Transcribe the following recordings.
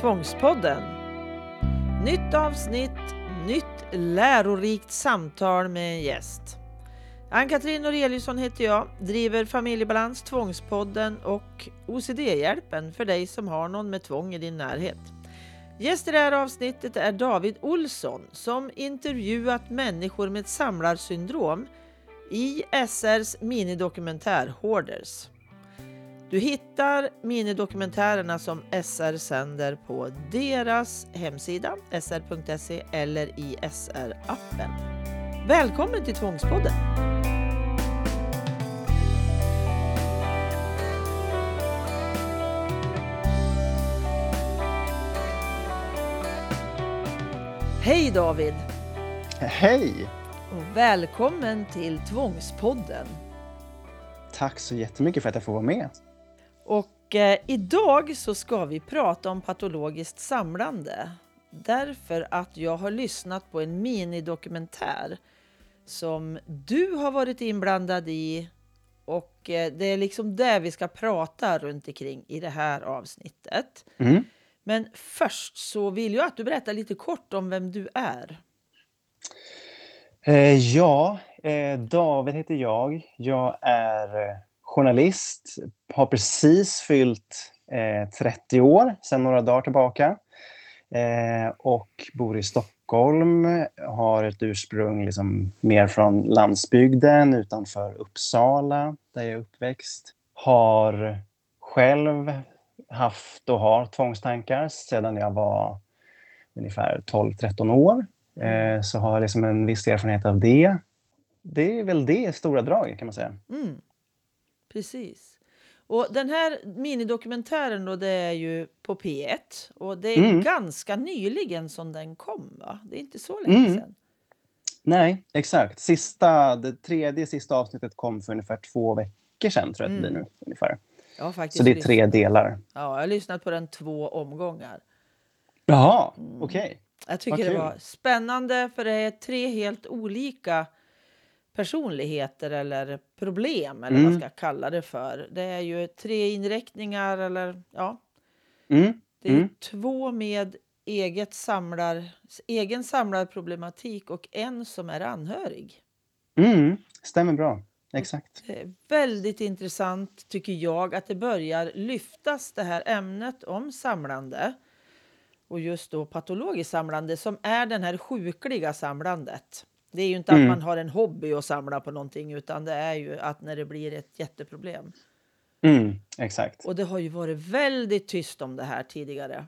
Tvångspodden. Nytt avsnitt, nytt lärorikt samtal med en gäst. Ann-Katrin Noreliusson heter jag, driver Familjebalans, Tvångspodden och OCD-hjälpen för dig som har någon med tvång i din närhet. Gäst i det här avsnittet är David Olsson som intervjuat människor med samlarsyndrom i SRs minidokumentär Hoarders. Du hittar minidokumentärerna som SR sänder på deras hemsida sr.se eller i SR-appen. Välkommen till Tvångspodden! Hej David! Hej! Och välkommen till Tvångspodden! Tack så jättemycket för att jag får vara med. Och eh, idag så ska vi prata om patologiskt samlande. Därför att jag har lyssnat på en minidokumentär som du har varit inblandad i och eh, det är liksom det vi ska prata runt omkring i det här avsnittet. Mm. Men först så vill jag att du berättar lite kort om vem du är. Eh, ja, eh, David heter jag. Jag är eh, journalist, har precis fyllt eh, 30 år sedan några dagar tillbaka eh, och bor i Stockholm. Har ett ursprung liksom mer från landsbygden utanför Uppsala där jag är uppväxt. Har själv haft och har tvångstankar sedan jag var ungefär 12-13 år. Eh, så har jag liksom en viss erfarenhet av det. Det är väl det i stora drag kan man säga. Mm. Precis. Och den här minidokumentären då, det är ju på P1 och det är Mm. ganska nyligen som den kom va? Det är inte så länge Mm. sedan. Nej, exakt. Sista, det tredje sista avsnittet kom för ungefär två veckor sedan tror jag att det blir nu. Ungefär. Har faktiskt Så det är tre lyssnat. delar. Ja, jag har lyssnat på den två omgångar. Jaha, okej. Jag tycker Vad det var spännande för det är tre helt olika personligheter eller problem eller vad Mm. man ska kalla det för. Det är ju tre inriktningar eller ja, Mm. det är Mm. två med eget samlar, egen samlarproblematik och en som är anhörig. Mm. Stämmer bra. Exakt. Det är väldigt intressant tycker jag att det börjar lyftas det här ämnet om samlande och just då patologiskt samlande som är den här sjukliga samlandet. Det är ju inte att Mm. man har en hobby att samla på någonting utan det är ju att när det blir ett jätteproblem. Mm. Exakt. Och det har ju varit väldigt tyst om det här tidigare.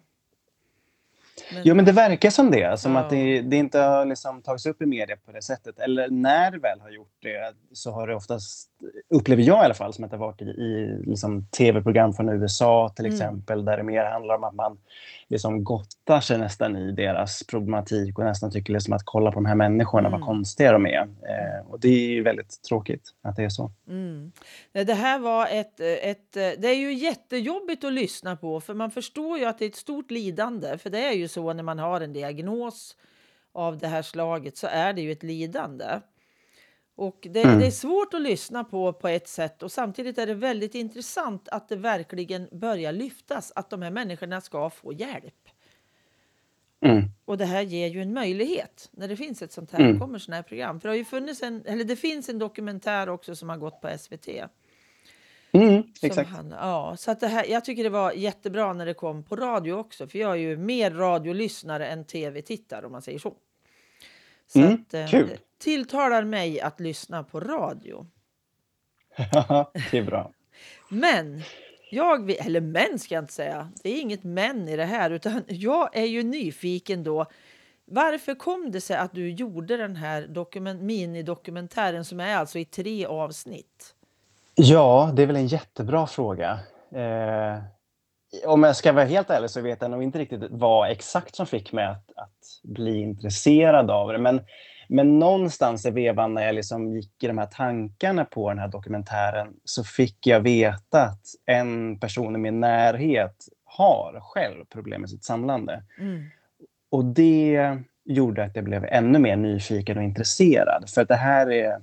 Men, Jo, men det verkar som det. Som Ja. att det, det inte har liksom tagits upp i media på det sättet. Eller när det väl har gjort det så har det oftast, upplever jag i alla fall, som att det har varit i, i liksom tv-program från USA till Mm. exempel, där det mer handlar om att man liksom gottar sig nästan i deras problematik och nästan tycker liksom att kolla på de här människorna, Mm. vad konstiga de är. Eh, och det är ju väldigt tråkigt att det är så. Mm. Det här var ett, ett... Det är ju jättejobbigt att lyssna på för man förstår ju att det är ett stort lidande. För det är ju så när man har en diagnos av det här slaget så är det ju ett lidande. Och det, Mm. det är svårt att lyssna på på ett sätt och samtidigt är det väldigt intressant att det verkligen börjar lyftas att de här människorna ska få hjälp. Mm. Och det här ger ju en möjlighet när det finns ett sånt här, Mm. kommer såna här program. För det har ju funnits en, eller det finns en dokumentär också som har gått på SVT. Mm. Exakt. Han, ja, så att det här, jag tycker det var jättebra när det kom på radio också. För jag är ju mer radiolyssnare än tv-tittare om man säger så. Så Mm, att, eh, kul. tilltalar mig att lyssna på radio. det är bra. Men, jag, vill- eller men ska jag inte säga. Det är inget men i det här. Utan jag är ju nyfiken då. Varför kom det sig att du gjorde den här dokument, minidokumentären som är alltså i tre avsnitt? Ja, det är väl en jättebra fråga. Eh, om jag ska vara helt ärlig så vet jag nog inte riktigt vad exakt som fick mig att, att bli intresserad av det. Men, men någonstans i vevan när jag liksom gick i de här tankarna på den här dokumentären så fick jag veta att en person i min närhet har själv problem med sitt samlande. Mm. Och det gjorde att jag blev ännu mer nyfiken och intresserad. För att det här är...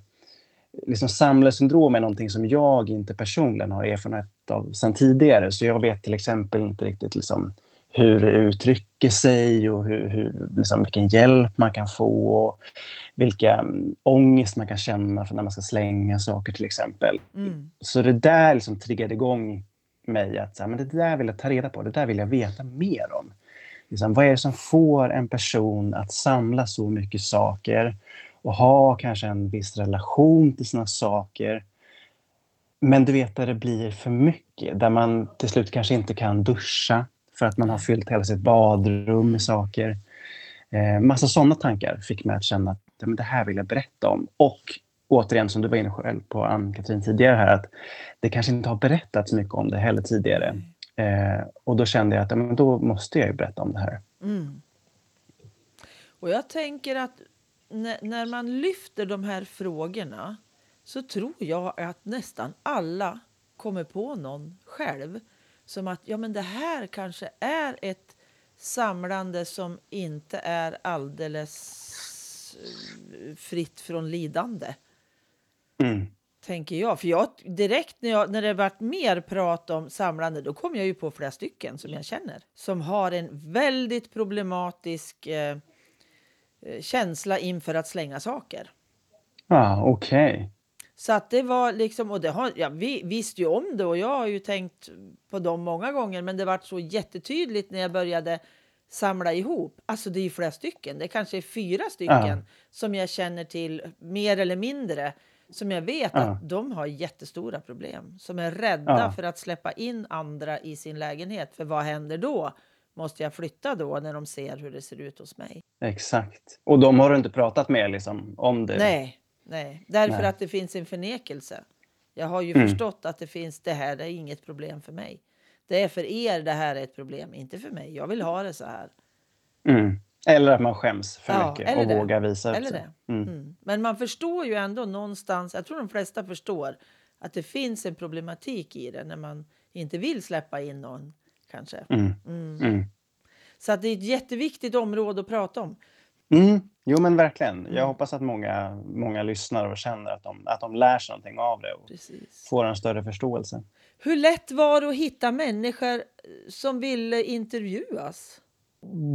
Liksom samlarsyndrom är någonting som jag inte personligen har erfarenhet av sedan tidigare. Så jag vet till exempel inte riktigt liksom hur det uttrycker sig och hur, hur, liksom, vilken hjälp man kan få. Och vilka um, ångest man kan känna för när man ska slänga saker till exempel. Mm. Så det där liksom triggade igång mig att så här, men det där vill jag ta reda på, det där vill jag veta mer om. Liksom, vad är det som får en person att samla så mycket saker och ha kanske en viss relation till sina saker. Men du vet där det blir för mycket, där man till slut kanske inte kan duscha för att man har fyllt hela sitt badrum med saker. Eh, massa sådana tankar fick mig att känna att men det här vill jag berätta om. Och återigen, som du var inne själv på Ann-Katrin tidigare här, att det kanske inte har berättats så mycket om det heller tidigare. Eh, och då kände jag att men då måste jag ju berätta om det här. Mm. Och jag tänker att när, man lyfter de här frågorna så tror jag att nästan alla kommer på någon själv som att ja, men det här kanske är ett samlande som inte är alldeles eh, fritt från lidande. Mm. Tänker jag. För jag direkt när, jag, när det varit mer prat om samlande då kom jag ju på flera stycken som jag känner som har en väldigt problematisk eh känsla inför att slänga saker. Ja, ah, okej. Okay. Så att det var liksom, och det har, ja, vi visste ju om det och jag har ju tänkt på dem många gånger men det var så jättetydligt när jag började samla ihop. Alltså det är ju flera stycken, det kanske är fyra stycken ja. som jag känner till mer eller mindre som jag vet ja. att de har jättestora problem. Som är rädda ja. för att släppa in andra i sin lägenhet. För vad händer då? Måste jag flytta då när de ser hur det ser ut hos mig? Exakt. Och de har du inte pratat med liksom, om det? Nej, nej. därför nej. att det finns en förnekelse. Jag har ju mm. förstått att det finns det här, är inget problem för mig. Det är för er det här är ett problem, inte för mig. Jag vill ha det så här. Mm. Eller att man skäms för ja, mycket och det. vågar visa eller det. Mm. Mm. Men man förstår ju ändå någonstans, jag tror de flesta förstår att det finns en problematik i det när man inte vill släppa in någon kanske. Mm. Mm. Mm. Så att det är ett jätteviktigt område att prata om. Mm. Jo men verkligen. Jag hoppas att många, många lyssnar och känner att de, att de lär sig någonting av det och Precis. får en större förståelse. Hur lätt var det att hitta människor som ville intervjuas?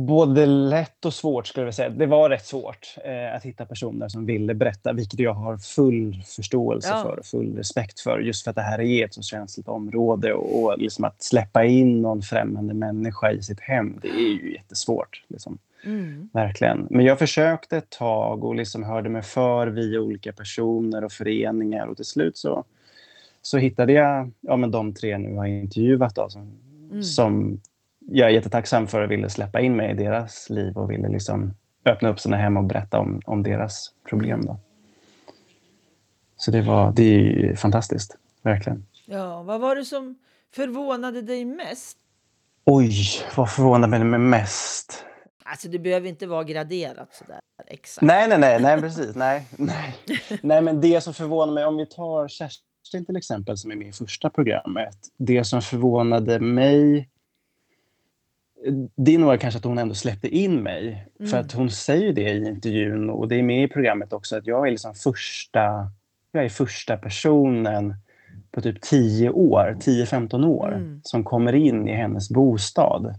Både lätt och svårt skulle jag säga. Det var rätt svårt eh, att hitta personer som ville berätta, vilket jag har full förståelse ja. för och full respekt för. Just för att det här är ett så känsligt område och, och liksom att släppa in någon främmande människa i sitt hem, det är ju jättesvårt. Liksom. Mm. Verkligen. Men jag försökte ett tag och liksom hörde mig för via olika personer och föreningar och till slut så, så hittade jag ja, men de tre nu har intervjuat då, som, mm. som jag är jättetacksam för att ville släppa in mig i deras liv och ville liksom öppna upp sina hem och berätta om, om deras problem. Då. Så det, var, det är fantastiskt, verkligen. Ja, vad var det som förvånade dig mest? Oj, vad förvånade mig mest? Alltså det behöver inte vara graderat sådär exakt. Nej, nej, nej, nej precis. Nej, nej. nej, men det som förvånar mig, om vi tar Kerstin till exempel som är med i första programmet. Det som förvånade mig det är nog kanske att hon ändå släppte in mig. Mm. För att hon säger det i intervjun och det är med i programmet också att jag är liksom första, jag är första personen på typ 10 år, 10-15 år mm. som kommer in i hennes bostad.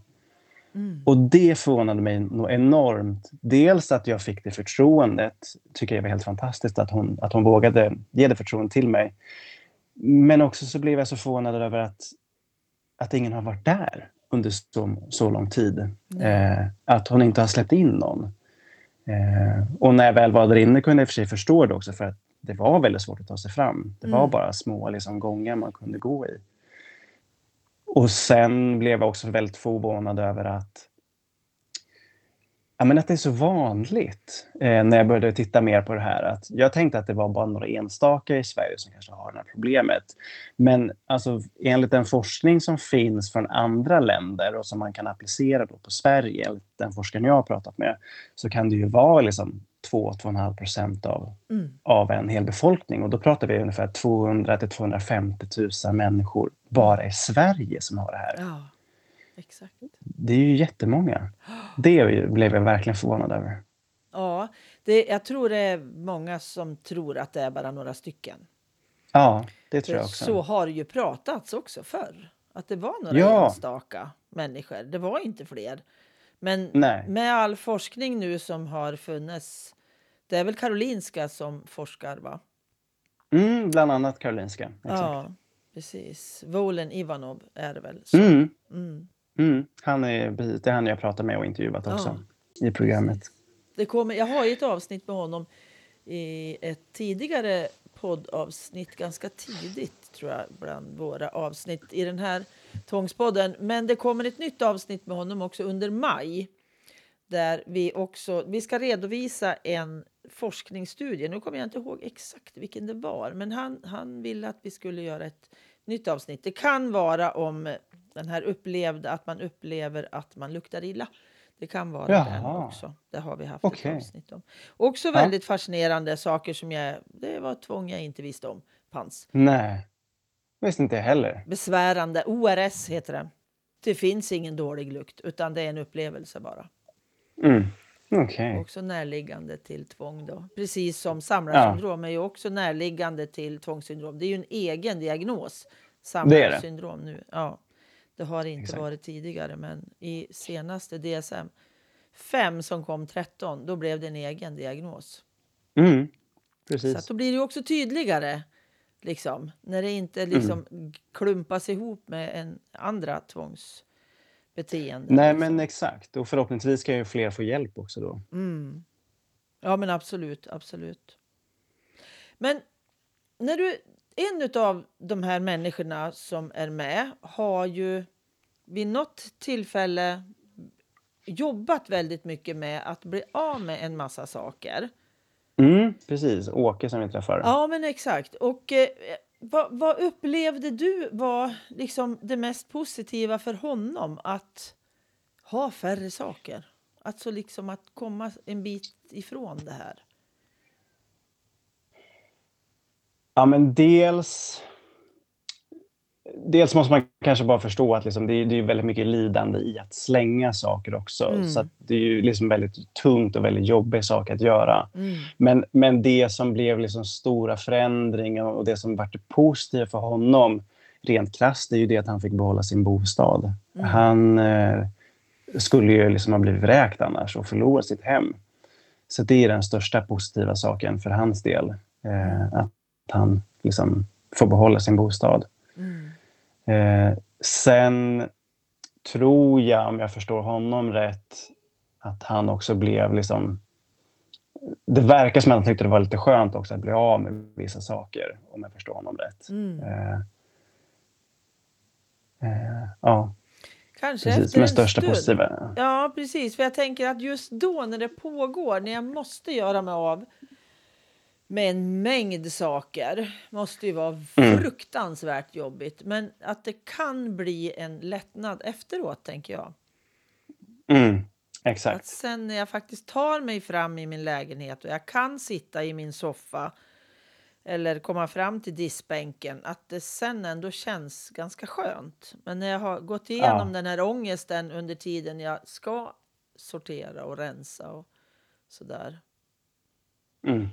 Mm. Och det förvånade mig nog enormt. Dels att jag fick det förtroendet, tycker jag var helt fantastiskt att hon, att hon vågade ge det förtroendet till mig. Men också så blev jag så förvånad över att, att ingen har varit där under så, så lång tid. Eh, att hon inte har släppt in någon. Eh, och när jag väl var där inne kunde jag för sig förstå det också för att det var väldigt svårt att ta sig fram. Det var mm. bara små liksom, gångar man kunde gå i. Och sen blev jag också väldigt förvånad över att Ja, men att det är så vanligt eh, när jag började titta mer på det här. Att jag tänkte att det var bara några enstaka i Sverige som kanske har det här problemet. Men alltså, enligt den forskning som finns från andra länder och som man kan applicera då på Sverige, enligt den forskaren jag har pratat med, så kan det ju vara liksom 2-2,5 procent av, mm. av en hel befolkning. Och då pratar vi ungefär 200 250 000 människor bara i Sverige som har det här. Ja. Exakt. Det är ju jättemånga. Det blev jag verkligen förvånad över. Ja, det, jag tror det är många som tror att det är bara några stycken. Ja, det tror jag också. Så har det ju pratats också förr. Att det var några ja. enstaka. människor. Det var inte fler. Men Nej. med all forskning nu som har funnits. Det är väl Karolinska som forskar va? Mm, bland annat Karolinska. Exakt. Ja, precis. Volen Ivanov är det väl? Så. Mm, Mm. Mm. Han är, precis, det är han jag pratat med och intervjuat också i programmet. Det kommer, jag har ju ett avsnitt med honom i ett tidigare poddavsnitt, ganska tidigt tror jag, bland våra avsnitt i den här Tvångspodden. Men det kommer ett nytt avsnitt med honom också under maj. Där vi också, vi ska redovisa en forskningsstudie. Nu kommer jag inte ihåg exakt vilken det var, men han, han ville att vi skulle göra ett nytt avsnitt. Det kan vara om den här upplevda, att man upplever att man luktar illa. Det kan vara Jaha. den också. Det har vi haft Okej. ett avsnitt om. Också väldigt fascinerande saker som jag, det var tvång jag inte visste om fanns. Nej, visste inte jag heller. Besvärande, ORS heter det. Det finns ingen dålig lukt, utan det är en upplevelse bara. Mm. Okej. Också närliggande till tvång då. Precis som samlarsyndrom är ju också närliggande till tvångssyndrom. Det är ju en egen diagnos. Det är det. Samlarsyndrom nu. Ja, det har inte Exakt. varit tidigare, men i senaste DSM 5 som kom 13, då blev det en egen diagnos. Mm. Så Precis. att då blir det också tydligare. Liksom, när det inte liksom Mm. klumpas ihop med en andra tvångsbeteenden. Nej, liksom. men exakt. Och förhoppningsvis ska ju fler få hjälp också då. Mm. Ja, men absolut, absolut. Men när du, en av de här människorna som är med har ju vid något tillfälle jobbat väldigt mycket med att bli av med en massa saker. Mm, precis. Åke som vi träffar. Ja, men exakt. Och eh, vad, vad upplevde du var liksom det mest positiva för honom att ha färre saker? Alltså liksom att komma en bit ifrån det här. Ja, men dels... Dels måste man kanske bara förstå att liksom det, är, det är väldigt mycket lidande i att slänga saker också. Mm. Så det är ju liksom väldigt tungt och väldigt jobbig sak att göra. Mm. Men, men det som blev liksom stora förändringar och det som var det positiva för honom rent krasst, det är ju det att han fick behålla sin bostad. Mm. Han eh, skulle ju liksom ha blivit vräkt annars och förlorat sitt hem. Så det är den största positiva saken för hans del. Eh, att han liksom får behålla sin bostad. Mm. Eh, sen tror jag, om jag förstår honom rätt, att han också blev liksom... Det verkar som att han tyckte det var lite skönt också att bli av med vissa saker, om jag förstår honom rätt. Mm. Eh, eh, ja, Kanske precis. efter en största stund. positiva. Ja, precis. För jag tänker att just då när det pågår, när jag måste göra mig av med en mängd saker, måste ju vara Mm. fruktansvärt jobbigt. Men att det kan bli en lättnad efteråt, tänker jag. Mm, Att exakt. sen när jag faktiskt tar mig fram i min lägenhet och jag kan sitta i min soffa eller komma fram till diskbänken, att det sen ändå känns ganska skönt. Men när jag har gått igenom Ja. den här ångesten under tiden jag ska sortera och rensa och sådär. Mm,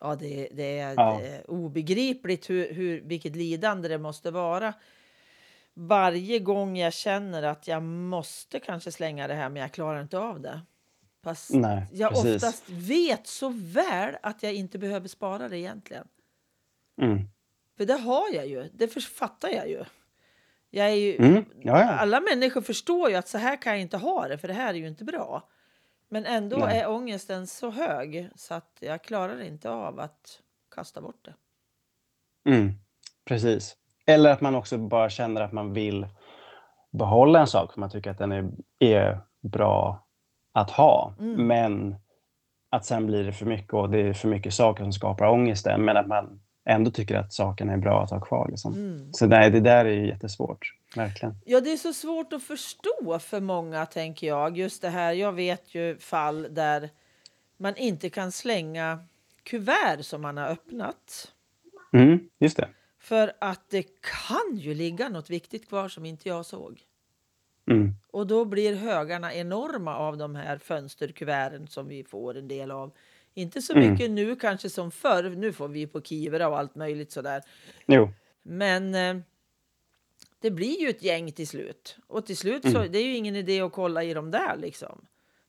Ja, det, det, är, Ja. är obegripligt hur, hur, vilket lidande det måste vara. Varje gång jag känner att jag måste kanske slänga det här, men jag klarar inte av det. Fast nej, jag precis. oftast vet så väl att jag inte behöver spara det egentligen. Mm, För det har jag ju, det fattar jag ju. Jag ju mm, ja, ja. Alla människor förstår ju att så här kan jag inte ha det, för det här är ju inte bra. Men ändå Nej. är ångesten så hög så att jag klarar inte av att kasta bort det. Mm, precis. Eller att man också bara känner att man vill behålla en sak för man tycker att den är, är bra att ha. Mm. Men att sen blir det för mycket och det är för mycket saker som skapar ångesten. Men att man ändå tycker att saken är bra att ha kvar. Liksom. Mm. Så nej, det där är ju jättesvårt. Verkligen. Ja, det är så svårt att förstå för många, tänker jag. Just det här, jag vet ju fall där man inte kan slänga kuvert som man har öppnat. Mm, just det. För att det kan ju ligga något viktigt kvar som inte jag såg. Mm, Och då blir högarna enorma av de här fönsterkuverten som vi får en del av. Inte så Mm. mycket nu kanske som förr. Nu får vi på Kivra och allt möjligt sådär. jo. Men eh, det blir ju ett gäng till slut. Och till slut så Mm. det är ju ingen idé att kolla i dem där liksom.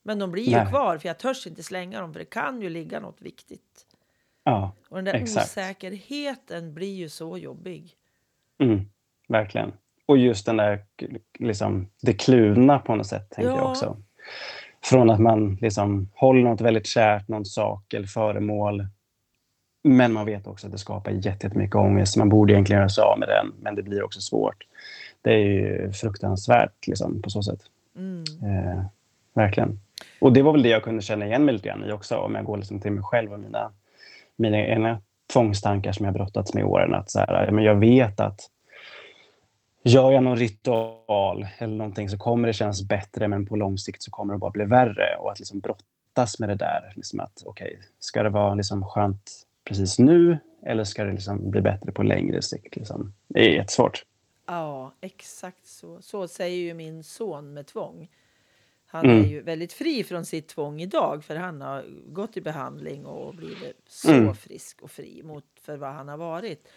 Men de blir ju Nej. kvar för jag törs inte slänga dem för det kan ju ligga något viktigt. Ja, Och den där Exakt. osäkerheten blir ju så jobbig. mm, verkligen. Och just den där, liksom, det kluvna på något sätt, tänker jag Ja. också. Från att man liksom håller något väldigt kärt, någon sak eller föremål. Men man vet också att det skapar jätte- jättemycket ångest. Man borde egentligen göra sig av med den, men det blir också svårt. Det är ju fruktansvärt liksom, på så sätt. Mm. Eh, verkligen. Och det var väl det jag kunde känna igen mig lite grann i också, om jag går liksom till mig själv och mina, mina egna tvångstankar som jag brottats med i åren. Att så här, men jag vet att gör jag någon ritual eller någonting så kommer det kännas bättre, men på lång sikt så kommer det bara bli värre. Och att liksom brottas med det där. Liksom att, okej, ska det vara liksom skönt precis nu eller ska det liksom bli bättre på längre sikt? Liksom? Det är jättesvårt. Ja, exakt så. Så säger ju min son med tvång. Han Mm. är ju väldigt fri från sitt tvång idag för han har gått i behandling och blivit så Mm. frisk och fri mot för vad han har varit.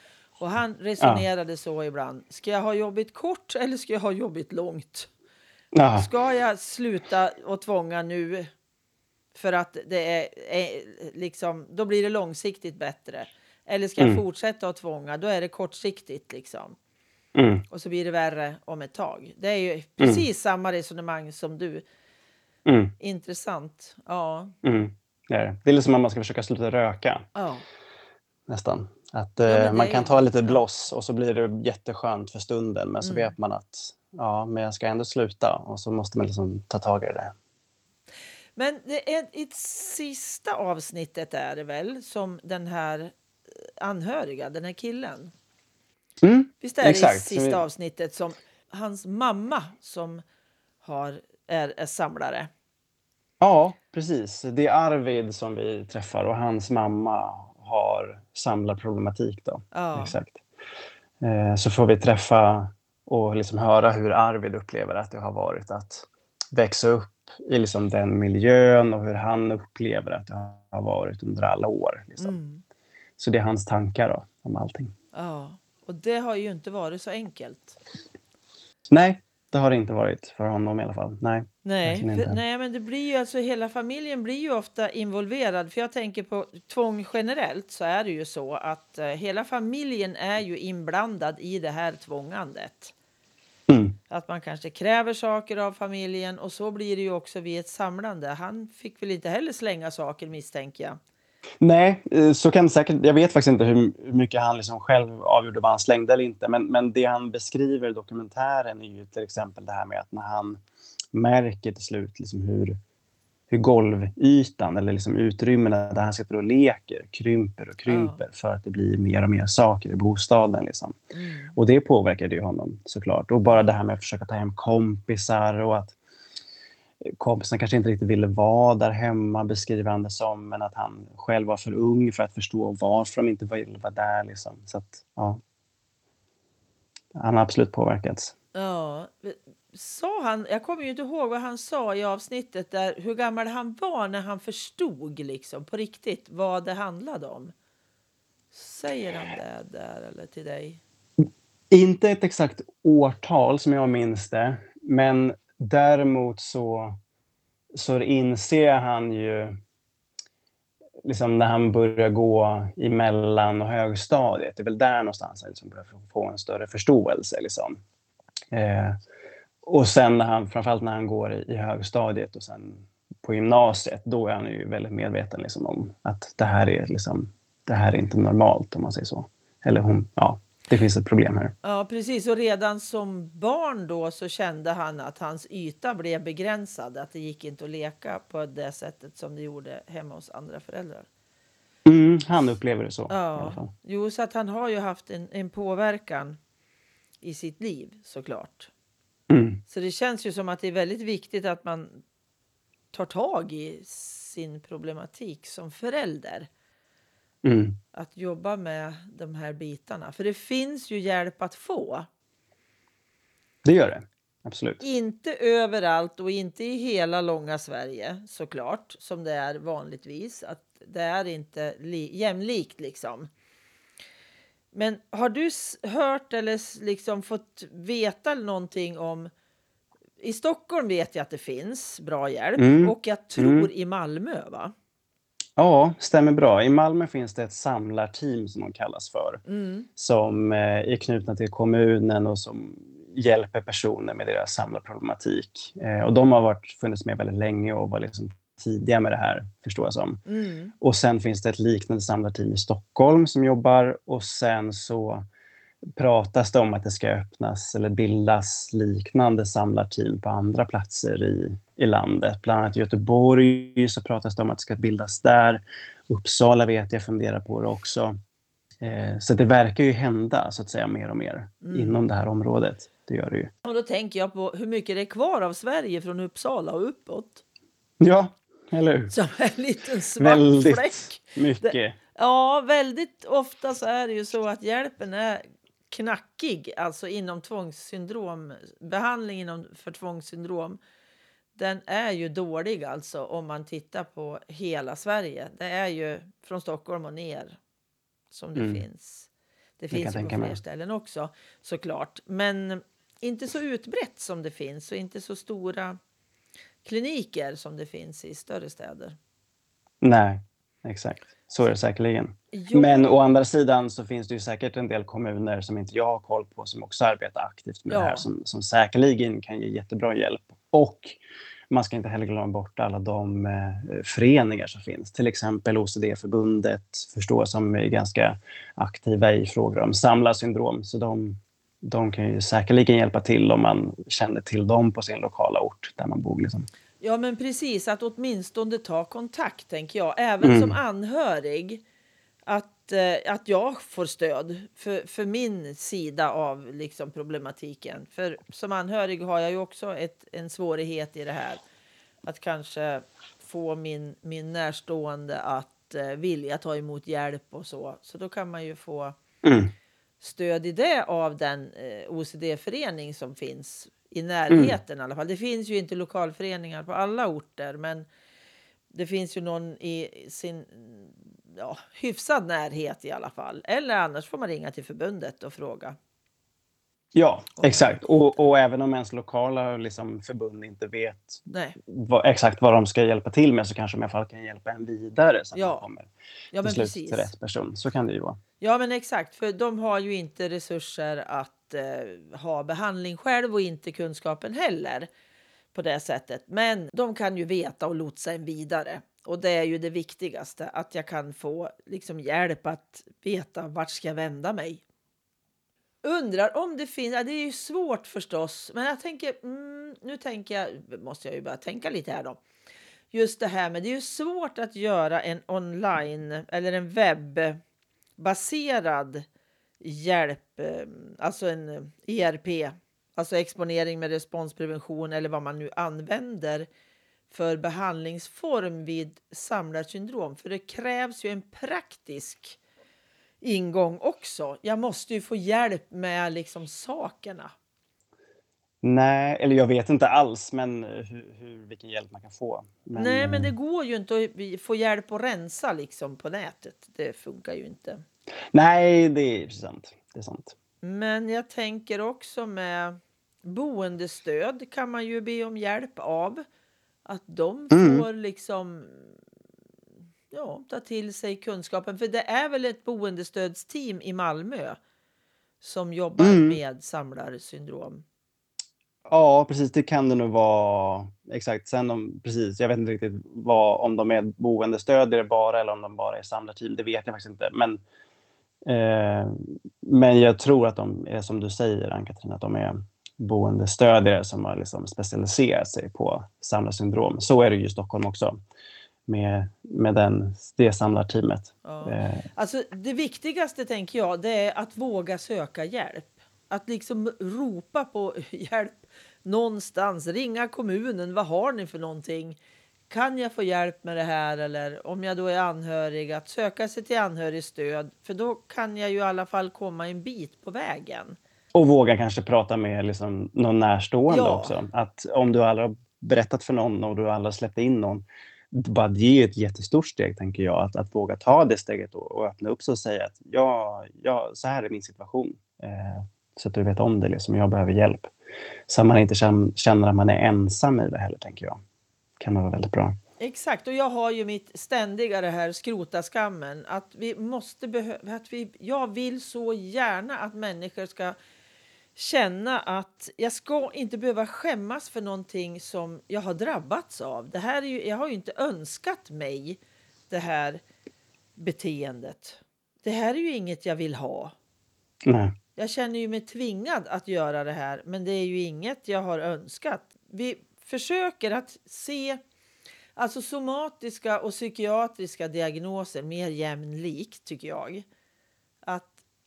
Och han resonerade så ibland. Ska jag ha jobbigt kort eller ska jag ha jobbigt långt? Ja, Ska jag sluta och tvånga nu för att det är, är liksom, då blir det långsiktigt bättre. Eller ska jag Mm. fortsätta att tvånga, då är det kortsiktigt liksom. mm, Och så blir det värre om ett tag. Det är ju precis samma resonemang som du. mm, Intressant. Ja. mm. Det är det. Det är liksom att man ska försöka sluta röka. ja. nästan. Att Ja, eh, man kan ta lite bloss och så blir det jätteskönt för stunden men så Mm. vet man att ja, men jag ska ändå sluta och så måste man liksom ta tag i det. Men det är i sista avsnittet är det väl som den här eh, anhöriga, den här killen. Mm. Visst är det i Exakt, så sista vi- avsnittet som hans mamma som har, är, är samlare. Ja, precis. Det är Arvid som vi träffar och hans mamma har samlarproblematik. Då. Ja. Exakt. Eh, så får vi träffa och liksom höra hur Arvid upplever att det har varit att växa upp i liksom den miljön och hur han upplever att det har varit under alla år. Liksom. Mm. Så det är hans tankar då, om allting. ja. Och det har ju inte varit så enkelt. Nej, det har det inte varit för honom i alla fall. Nej. Nej, nej, men det blir ju alltså hela familjen blir ju ofta involverad. För jag tänker på tvång generellt så är det ju så att eh, hela familjen är ju inblandad i det här tvångandet. Att man kanske kräver saker av familjen och så blir det ju också vid ett samlande. Han fick väl inte heller slänga saker misstänker jag. Nej, eh, så kan det säkert... Jag vet faktiskt inte hur hur mycket han liksom själv avgjorde vad han slängde eller inte. Men, men det han beskriver i dokumentären är ju till exempel det här med att när han märker till slut liksom hur, hur golvytan eller liksom utrymmena där han sitter och leker krymper och krymper för att det blir mer och mer saker i bostaden. Liksom. Mm. Och det påverkade ju honom såklart. Och bara det här med att försöka ta hem kompisar och att kompisarna kanske inte riktigt ville vara där hemma, beskriver han det som, men att han själv var för ung för att förstå varför de inte ville vara där. Liksom. Så att, ja. Han har absolut påverkats. Ja, sa han, jag kommer ju inte ihåg vad han sa i avsnittet där hur gammal han var när han förstod liksom på riktigt vad det handlade om. Säger han det där eller till dig? Inte ett exakt årtal som jag minns det, men däremot så, så inser han ju liksom när han börjar gå i mellan och högstadiet. Det är väl där någonstans han liksom börjar få en större förståelse. Liksom. Eh, och sen när han, framförallt när han går i, i högstadiet och sen på gymnasiet, då är han ju väldigt medveten liksom om att det här är liksom, det här är inte normalt om man säger så. Eller hon, ja, det finns ett problem här. Ja, precis. Och redan som barn då så kände han att hans yta blev begränsad. Att det gick inte att leka på det sättet som det gjorde hemma hos andra föräldrar. Mm, han upplever det så Ja, jo, så att han har ju haft en, en påverkan i sitt liv såklart. Mm, Så det känns ju som att det är väldigt viktigt att man tar tag i sin problematik som förälder. mm, Att jobba med de här bitarna. För det finns ju hjälp att få. det gör det. Absolut. Inte överallt och inte i hela långa Sverige såklart, som det är vanligtvis. Att det är inte li- jämlikt liksom. Men har du hört eller liksom fått veta någonting om... I Stockholm vet jag att det finns bra hjälp mm. och jag tror mm. i Malmö, va? Ja, stämmer bra. I Malmö finns det ett samlarteam som de kallas för. Mm. Som eh, är knutna till kommunen och som hjälper personer med deras samlarproblematik. Eh, och de har varit, funnits med väldigt länge och var liksom tidiga med det här, förstår jag som. Mm. Och sen finns det ett liknande samlarteam i Stockholm som jobbar och sen så pratas det om att det ska öppnas eller bildas liknande samlarteam på andra platser i, i landet. Bland annat i Göteborg så pratas det om att det ska bildas där. Uppsala vet jag funderar på det också. Eh, så det verkar ju hända så att säga mer och mer mm. inom det här området. Det gör det ju. Och då tänker jag på hur mycket det är kvar av Sverige från Uppsala och uppåt. Ja, eller hur? Som en liten svart väldigt fläck. mycket. Det, ja, väldigt ofta så är det ju så att hjälpen är knackig, alltså inom tvångssyndrom, behandling inom för tvångssyndrom, den är ju dålig alltså om man tittar på hela Sverige. Det är ju från Stockholm och ner som det mm. finns. Det finns på fler ställen också såklart, men inte så utbrett som det finns och inte så stora kliniker som det finns i större städer. Nej, exakt. Så är det säkerligen. Jo. Men å andra sidan så finns det ju säkert en del kommuner som inte jag har koll på som också arbetar aktivt med ja. det här som, som säkerligen kan ge jättebra hjälp. Och man ska inte heller glömma bort alla de eh, föreningar som finns. Till exempel OCD-förbundet förstår som är ganska aktiva i frågor om samlarsyndrom. Så de, de kan ju säkerligen hjälpa till om man känner till dem på sin lokala ort där man bor. Liksom. Ja, men precis. Att åtminstone ta kontakt, tänker jag. Även mm. som anhörig. Att, eh, att jag får stöd för, för min sida av liksom, problematiken. För som anhörig har jag ju också ett, en svårighet i det här. Att kanske få min, min närstående att eh, vilja ta emot hjälp och så. Så då kan man ju få mm. Stöd i det av den eh, OCD-förening som finns i närheten mm. i alla fall. Det finns ju inte lokalföreningar på alla orter, men det finns ju någon i sin ja, hyfsad närhet i alla fall. Eller annars får man ringa till förbundet och fråga. Ja, exakt. Och, och, även om ens lokala liksom, förbund inte vet vad, exakt vad de ska hjälpa till med så kanske de i alla fall kan hjälpa en vidare så att ja. man kommer ja, till slut till rätt person. Så kan det ju vara. Ja, men exakt. För de har ju inte resurser att eh, ha behandling själv och inte kunskapen heller på det sättet. Men de kan ju veta och lotsa en vidare. Och det är ju det viktigaste, att jag kan få liksom, hjälp att veta vart ska jag vända mig. Undrar om det finns, ja, det är ju svårt förstås, men jag tänker, mm, nu tänker jag, måste jag ju börja tänka lite här då. Just det här med, det är ju svårt att göra en online eller en webbaserad hjälp, eh, alltså en ERP, alltså exponering med responsprevention eller vad man nu använder för behandlingsform vid samlarsyndrom. För det krävs ju en praktisk ingång också. Jag måste ju få hjälp med liksom sakerna. Nej, eller jag vet inte alls men hur, hur vilken hjälp man kan få. Men, Nej, men det eh, går ju inte att få hjälp att rensa liksom på nätet. Det funkar ju inte. Nej, det är sant. Det är sant. Men jag tänker också med boendestöd kan man ju be om hjälp av. Att de mm. får liksom ja, ta till sig kunskapen. För det är väl ett boendestödsteam i Malmö som jobbar mm. med samlarsyndrom? Ja, precis. Det kan det nog vara. Exakt. Sen om, precis, jag vet inte riktigt vad, om de är boendestödjare bara eller om de bara är samlarteam. Det vet jag faktiskt inte. Men, eh, men jag tror att de är som du säger, Ann-Katrin, att de är boendestödjare som har liksom specialiserat sig på samlarsyndrom. Så är det ju i Stockholm också med, med den, det samlarteamet. Ja. Eh. Alltså, det viktigaste tänker jag det är att våga söka hjälp. Att liksom ropa på hjälp någonstans. Ringa kommunen. Vad har ni för någonting? Kan jag få hjälp med det här? Eller om jag då är anhörig, att söka sig till anhörigstöd. För då kan jag ju i alla fall komma en bit på vägen. Och våga kanske prata med liksom någon närstående ja. också. Att om du aldrig har berättat för någon och du aldrig har släppt in någon bara det är ett jättestort steg, tänker jag, att, att våga ta det steget och, och öppna upp sig och säga att ja, ja, så här är min situation. Eh, så att du vet om det, liksom. jag behöver hjälp. Så att man inte känner att man är ensam i det heller, tänker jag. kan vara väldigt bra. Exakt, och jag har ju mitt ständiga det här skrota skammen. Att vi måste behöva, att vi, jag vill så gärna att människor ska känna att jag ska inte behöva skämmas för någonting som jag har drabbats av. Det här är ju, jag har ju inte önskat mig det här beteendet. Det här är ju inget jag vill ha. Nej. Jag känner ju mig tvingad att göra det här, men det är ju inget jag har önskat. Vi försöker att se alltså somatiska och psykiatriska diagnoser mer jämlikt, tycker jag.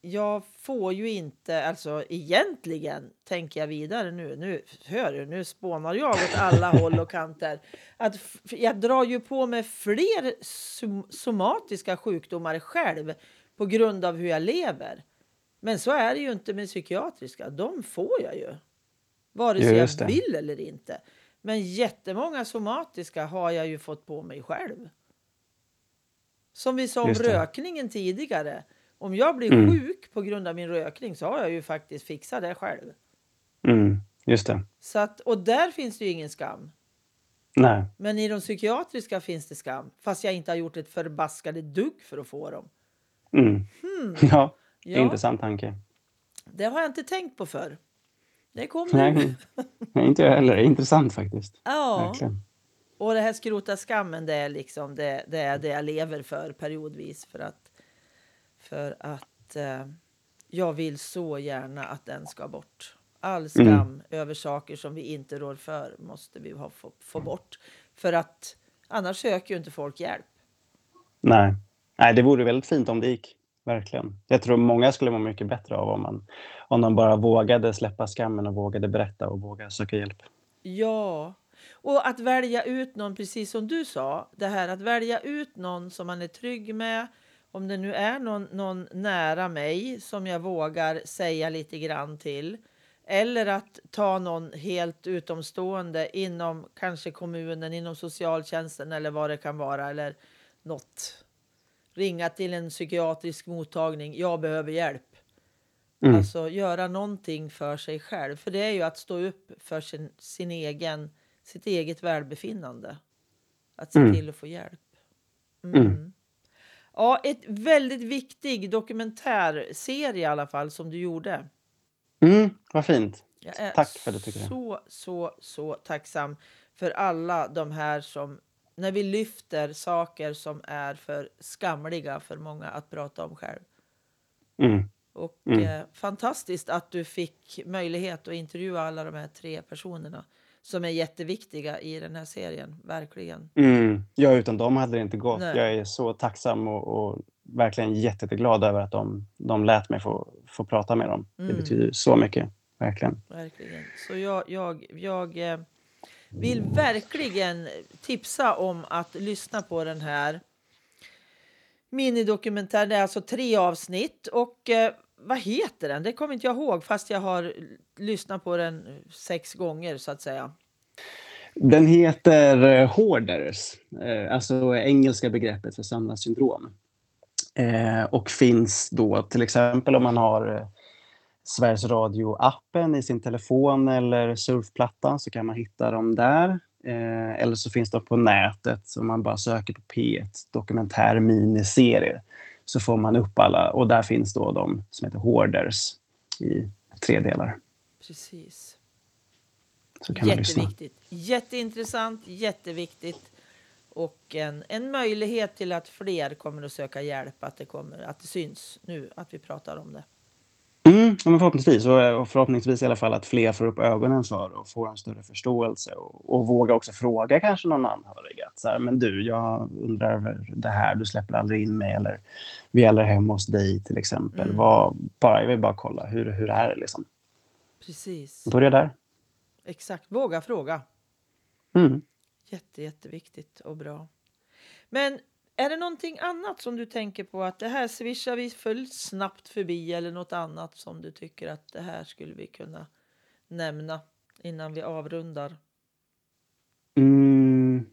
Jag får ju inte, alltså egentligen tänker jag vidare nu, nu hör du, nu spånar jag åt alla håll och kanter. Att jag drar ju på mig fler som, somatiska sjukdomar själv på grund av hur jag lever. Men så är det ju inte med psykiatriska, de får jag ju. Vare sig jag vill eller inte. Men jättemånga somatiska har jag ju fått på mig själv. Som vi sa om rökningen tidigare. Om jag blir mm. sjuk på grund av min rökning så har jag ju faktiskt fixat det själv. Mm, just det. Så att, och där finns det ju ingen skam. Nej. Men i de psykiatriska finns det skam. Fast jag inte har gjort ett förbaskade dugg för att få dem. Mm. Hmm. Ja, ja, intressant tanke. Det har jag inte tänkt på förr. Det kommer Nej, Nej, inte jag heller. Intressant faktiskt. Ja. Verkligen. Och det här skrota skammen, det är liksom det, det, är det jag lever för periodvis. För att för att eh, jag vill så gärna att den ska bort. All mm. skam mm. över saker som vi inte rår för måste vi ha, få, få bort. För att annars söker ju inte folk hjälp. Nej. Nej, det vore väldigt fint om det gick. Verkligen. Jag tror många skulle må mycket bättre av om, man, om de bara vågade släppa skammen och vågade berätta och våga söka hjälp. Ja, och att välja ut någon, precis som du sa, det här att välja ut någon som man är trygg med, om det nu är någon, någon nära mig som jag vågar säga lite grann till eller att ta någon helt utomstående inom kanske kommunen, inom socialtjänsten eller vad det kan vara eller något. Ringa till en psykiatrisk mottagning. Jag behöver hjälp. Mm. Alltså göra någonting för sig själv. För det är ju att stå upp för sin, sin egen, sitt eget välbefinnande. Att se mm. till att få hjälp. Mm. mm. Ja, ett väldigt viktig dokumentärserie i alla fall som du gjorde. Mm, vad fint. Tack för det tycker jag. Så, så, så tacksam för alla de här som när vi lyfter saker som är för skamliga för många att prata om själv. Mm. Och mm. Eh, fantastiskt att du fick möjlighet att intervjua alla de här tre personerna som är jätteviktiga i den här serien, verkligen. Mm. Ja, utan dem hade det inte gått. Nej. Jag är så tacksam och, och verkligen jätteglad över att de, de lät mig få, få prata med dem. Mm. Det betyder så mycket, verkligen. Verkligen. Så jag, jag, jag eh, vill verkligen tipsa om att lyssna på den här minidokumentären. Det är alltså tre avsnitt. Och eh, vad heter den? Det kommer inte jag ihåg fast jag har lyssnat på den sex gånger så att säga. Den heter eh, Hoarders, eh, alltså engelska begreppet för samlarsyndrom. Eh, och finns då till exempel om man har Sveriges Radio-appen i sin telefon eller surfplatta så kan man hitta dem där. eller så finns de på nätet om man bara söker på P1 Dokumentär miniserie så får man upp alla och där finns då de som heter Hoarders i tre delar. Precis. Så kan Jätteviktigt. Jätteintressant, jätteviktigt. Och en, en möjlighet till att fler kommer att söka hjälp, att det, kommer, att det syns nu att vi pratar om det. Mm, men förhoppningsvis. Och förhoppningsvis i alla fall att fler får upp ögonen för och får en större förståelse. Och, och vågar också fråga kanske någon anhörig. Att så här, men du, jag undrar över det här. Du släpper aldrig in mig. Eller vi är aldrig hemma hos dig till exempel. Mm. Vad, bara, jag vill bara kolla. Hur, hur är det liksom? Precis. Börja där. Exakt. Våga fråga. Mm. Jätte, jätteviktigt och bra. Men är det någonting annat som du tänker på att det här swishar vi för snabbt förbi eller något annat som du tycker att det här skulle vi kunna nämna innan vi avrundar? Mm.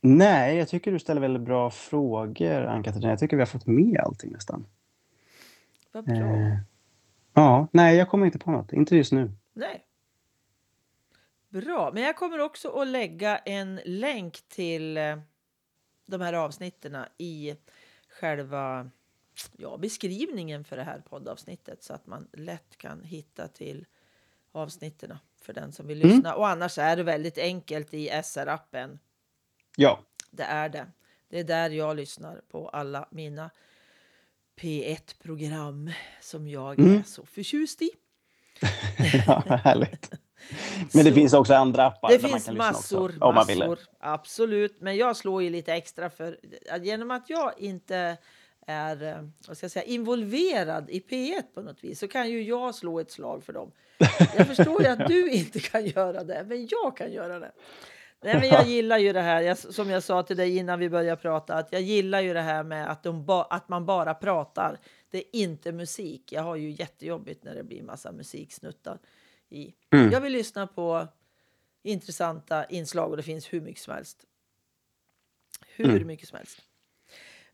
Nej, jag tycker du ställer väldigt bra frågor, Ann-Katrin. Jag tycker vi har fått med allting nästan. Vad bra. Eh, ja, nej, jag kommer inte på något. Inte just nu. Nej. Bra, men jag kommer också att lägga en länk till eh, de här avsnitten i själva ja, beskrivningen för det här poddavsnittet så att man lätt kan hitta till avsnitten för den som vill Mm. lyssna. Och annars är det väldigt enkelt i SR-appen. Ja, Det är det. Det är där jag lyssnar på alla mina P1-program som jag Mm. är så förtjust i. ja härligt. Men det Så- finns också andra appar Det finns massor, också, om man vill. massor. Absolut, men jag slår ju lite extra för genom att jag inte är eh, vad ska jag säga, involverad i P1 på något vis så kan ju jag slå ett slag för dem. Jag förstår ju att du inte kan göra det, men jag kan göra det. Nej, men jag gillar ju det här, jag, som jag sa till dig innan vi började prata, att jag gillar ju det här med att, ba, att man bara pratar. Det är inte musik. Jag har ju jättejobbigt när det blir massa musiksnuttar. I. Mm. Jag vill lyssna på intressanta inslag och det finns hur mycket som helst. Hur Mm. mycket som helst.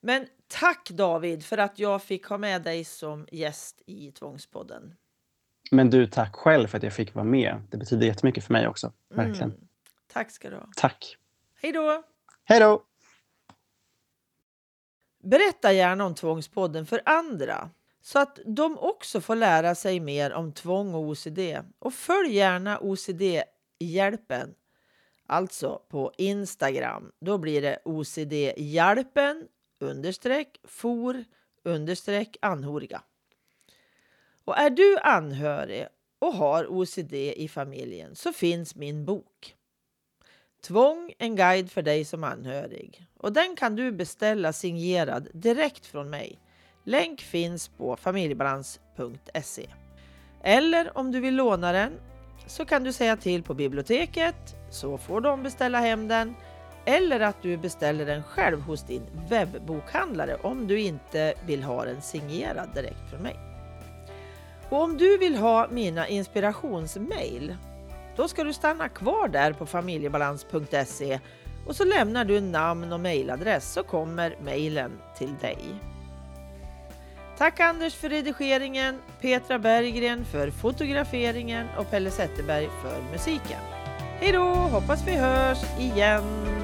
Men tack David för att jag fick ha med dig som gäst i Tvångspodden. Men du, tack själv för att jag fick vara med. Det betyder jättemycket för mig också. Verkligen. Mm. Tack ska du ha. Tack. Hej då! Hej då! Berätta gärna om Tvångspodden för andra så att de också får lära sig mer om tvång och OCD. Och följ gärna OCD-hjälpen, alltså på Instagram. Då blir det OCD-hjälpen understreck for understreck anhöriga. Och är du anhörig och har OCD i familjen så finns min bok Tvång, en guide för dig som anhörig. Och den kan du beställa signerad direkt från mig. Länk finns på familjebalans.se. Eller om du vill låna den så kan du säga till på biblioteket så får de beställa hem den. Eller att du beställer den själv hos din webbokhandlare om du inte vill ha den signerad direkt från mig. Och om du vill ha mina inspirationsmail då ska du stanna kvar där på familjebalans.se och så lämnar du namn och mejladress så kommer mejlen till dig. Tack Anders för redigeringen, Petra Berggren för fotograferingen och Pelle Zetterberg för musiken. Hej då! Hoppas vi hörs igen!